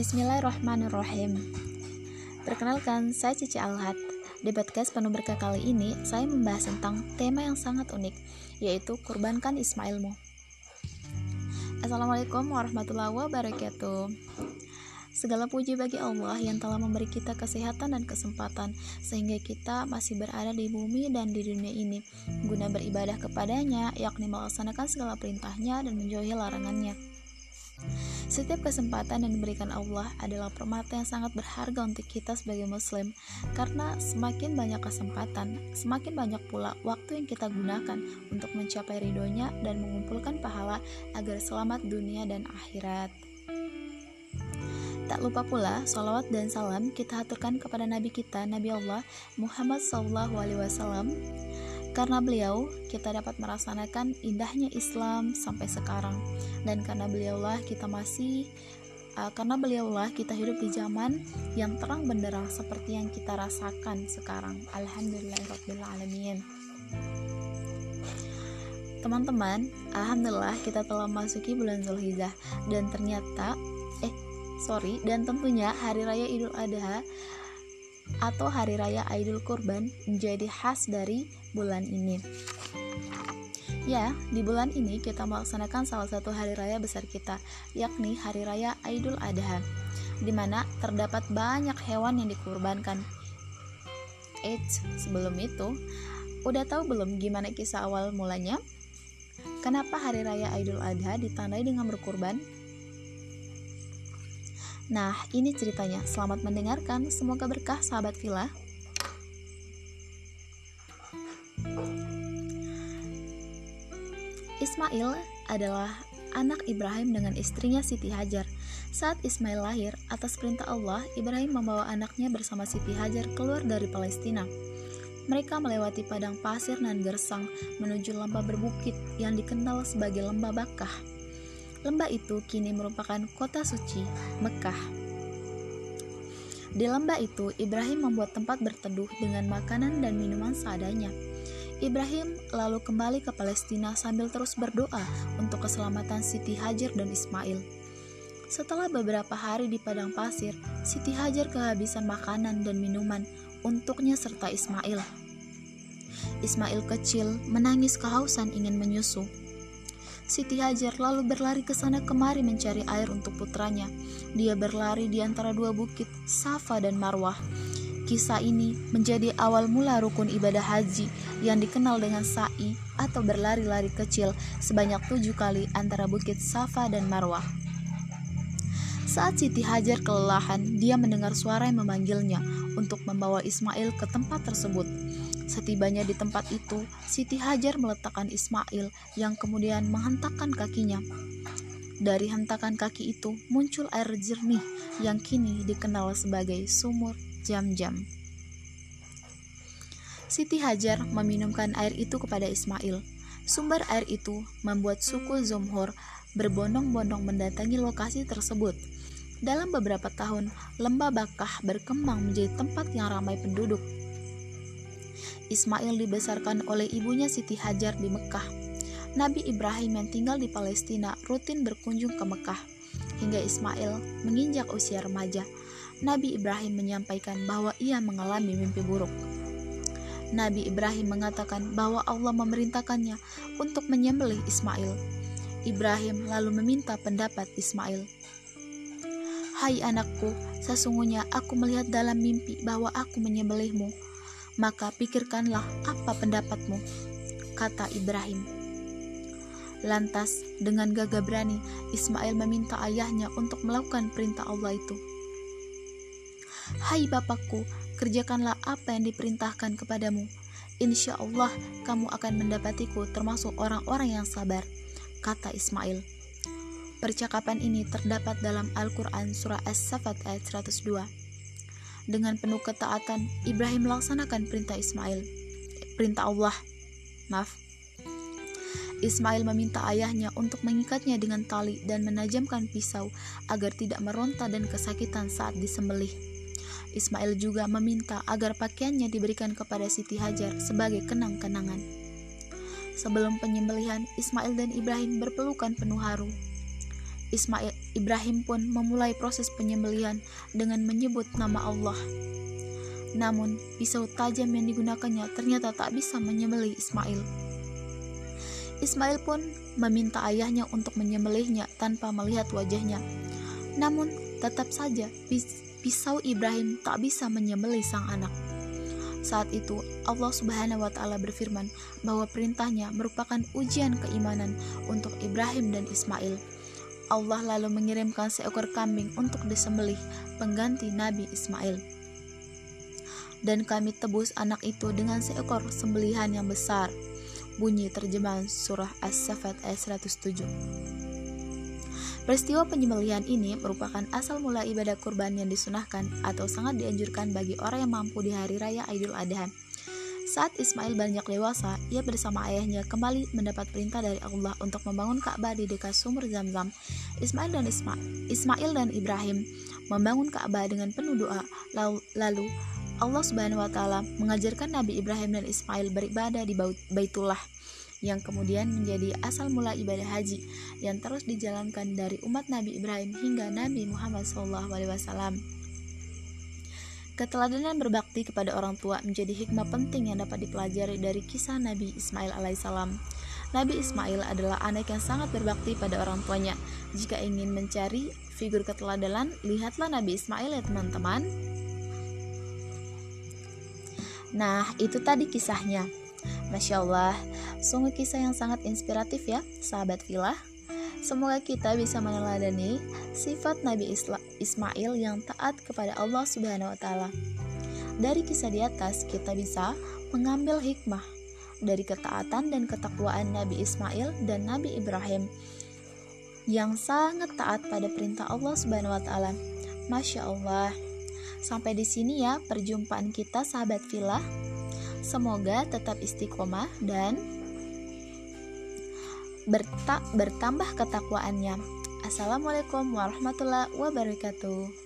Bismillahirrahmanirrahim. Perkenalkan, saya Cici Alhat. Di podcast penuh berkah kali ini, saya membahas tentang tema yang sangat unik Yaitu kurbankan Ismailmu. Assalamualaikum warahmatullahi wabarakatuh. Segala puji bagi Allah yang telah memberi kita kesehatan dan kesempatan sehingga kita masih berada di bumi dan di dunia ini. Guna beribadah kepadanya yakni melaksanakan segala perintahnya dan menjauhi larangannya. Setiap kesempatan yang diberikan Allah adalah permata yang sangat berharga untuk kita sebagai muslim karena semakin banyak kesempatan, semakin banyak pula waktu yang kita gunakan untuk mencapai ridhonya dan mengumpulkan pahala agar selamat dunia dan akhirat. Tak lupa pula, salawat dan salam kita haturkan kepada Nabi kita, Nabi Allah Muhammad SAW. Karena beliau, kita dapat merasakan indahnya Islam sampai sekarang. Dan karena beliaulah kita masih uh, karena beliaulah kita hidup di zaman yang terang benderang seperti yang kita rasakan sekarang. Alhamdulillahirobbilalamin. Teman-teman, alhamdulillah kita telah masuki bulan Zulhijjah dan ternyata eh sorry dan tentunya hari raya Idul Adha atau hari raya Idul Kurban menjadi khas dari bulan ini. Ya, di bulan ini kita melaksanakan salah satu hari raya besar kita, yakni hari raya Idul Adha, di mana terdapat banyak hewan yang dikurbankan. Eits, sebelum itu, udah tahu belum gimana kisah awal mulanya? Kenapa hari raya Idul Adha ditandai dengan berkurban? Nah, ini ceritanya. Selamat mendengarkan. Semoga berkah sahabat villa. Ismail adalah anak Ibrahim dengan istrinya Siti Hajar. Saat Ismail lahir, atas perintah Allah, Ibrahim membawa anaknya bersama Siti Hajar keluar dari Palestina. Mereka melewati padang pasir dan gersang menuju lembah berbukit yang dikenal sebagai lembah Bakah. Lembah itu kini merupakan kota suci, Mekah. Di lembah itu, Ibrahim membuat tempat berteduh dengan makanan dan minuman seadanya. Ibrahim lalu kembali ke Palestina sambil terus berdoa untuk keselamatan Siti Hajar dan Ismail. Setelah beberapa hari di padang pasir, Siti Hajar kehabisan makanan dan minuman untuknya serta Ismail. Ismail kecil menangis kehausan ingin menyusu. Siti Hajar lalu berlari ke sana kemari mencari air untuk putranya. Dia berlari di antara dua bukit, Safa dan Marwah. Kisah ini menjadi awal mula rukun ibadah haji yang dikenal dengan sa'i atau berlari-lari kecil sebanyak tujuh kali antara bukit Safa dan Marwah. Saat Siti Hajar kelelahan, dia mendengar suara yang memanggilnya untuk membawa Ismail ke tempat tersebut. Setibanya di tempat itu, Siti Hajar meletakkan Ismail yang kemudian menghentakkan kakinya. Dari hentakan kaki itu muncul air jernih yang kini dikenal sebagai sumur jam-jam. Siti Hajar meminumkan air itu kepada Ismail. Sumber air itu membuat suku Zomhor berbondong-bondong mendatangi lokasi tersebut. Dalam beberapa tahun, lembah Bakah berkembang menjadi tempat yang ramai penduduk. Ismail dibesarkan oleh ibunya Siti Hajar di Mekah. Nabi Ibrahim yang tinggal di Palestina rutin berkunjung ke Mekah. Hingga Ismail menginjak usia remaja, Nabi Ibrahim menyampaikan bahwa ia mengalami mimpi buruk. Nabi Ibrahim mengatakan bahwa Allah memerintahkannya untuk menyembelih Ismail. Ibrahim lalu meminta pendapat Ismail. Hai anakku, sesungguhnya aku melihat dalam mimpi bahwa aku menyembelihmu maka pikirkanlah apa pendapatmu, kata Ibrahim. Lantas, dengan gagah berani, Ismail meminta ayahnya untuk melakukan perintah Allah itu. Hai bapakku, kerjakanlah apa yang diperintahkan kepadamu. Insya Allah, kamu akan mendapatiku termasuk orang-orang yang sabar, kata Ismail. Percakapan ini terdapat dalam Al-Quran Surah As-Safat ayat 102. Dengan penuh ketaatan, Ibrahim melaksanakan perintah Ismail. Perintah Allah. Maaf. Ismail meminta ayahnya untuk mengikatnya dengan tali dan menajamkan pisau agar tidak meronta dan kesakitan saat disembelih. Ismail juga meminta agar pakaiannya diberikan kepada Siti Hajar sebagai kenang-kenangan. Sebelum penyembelihan, Ismail dan Ibrahim berpelukan penuh haru. Ismail Ibrahim pun memulai proses penyembelihan dengan menyebut nama Allah. Namun, pisau tajam yang digunakannya ternyata tak bisa menyembelih Ismail. Ismail pun meminta ayahnya untuk menyembelihnya tanpa melihat wajahnya. Namun, tetap saja pisau Ibrahim tak bisa menyembelih sang anak. Saat itu, Allah Subhanahu wa Ta'ala berfirman bahwa perintahnya merupakan ujian keimanan untuk Ibrahim dan Ismail. Allah lalu mengirimkan seekor kambing untuk disembelih pengganti Nabi Ismail. Dan kami tebus anak itu dengan seekor sembelihan yang besar. Bunyi terjemahan surah As-Safat ayat 107. Peristiwa penyembelihan ini merupakan asal mula ibadah kurban yang disunahkan atau sangat dianjurkan bagi orang yang mampu di hari raya Idul Adha. Saat Ismail banyak dewasa, ia bersama ayahnya kembali mendapat perintah dari Allah untuk membangun Ka'bah di dekat sumur Zam-Zam. Ismail dan Isma Ismail dan Ibrahim membangun Ka'bah dengan penuh doa. Lalu Allah Subhanahu wa taala mengajarkan Nabi Ibrahim dan Ismail beribadah di Baitullah yang kemudian menjadi asal mula ibadah haji yang terus dijalankan dari umat Nabi Ibrahim hingga Nabi Muhammad SAW. Keteladanan berbakti kepada orang tua menjadi hikmah penting yang dapat dipelajari dari kisah Nabi Ismail alaihissalam. Nabi Ismail adalah anak yang sangat berbakti pada orang tuanya. Jika ingin mencari figur keteladanan, lihatlah Nabi Ismail ya teman-teman. Nah, itu tadi kisahnya. Masya Allah, sungguh kisah yang sangat inspiratif ya, sahabat Villa. Semoga kita bisa meneladani sifat Nabi Ismail yang taat kepada Allah Subhanahu wa taala. Dari kisah di atas kita bisa mengambil hikmah dari ketaatan dan ketakwaan Nabi Ismail dan Nabi Ibrahim yang sangat taat pada perintah Allah Subhanahu wa taala. Masya Allah. Sampai di sini ya perjumpaan kita sahabat villa. Semoga tetap istiqomah dan berta bertambah ketakwaannya. Assalamualaikum warahmatullahi wabarakatuh.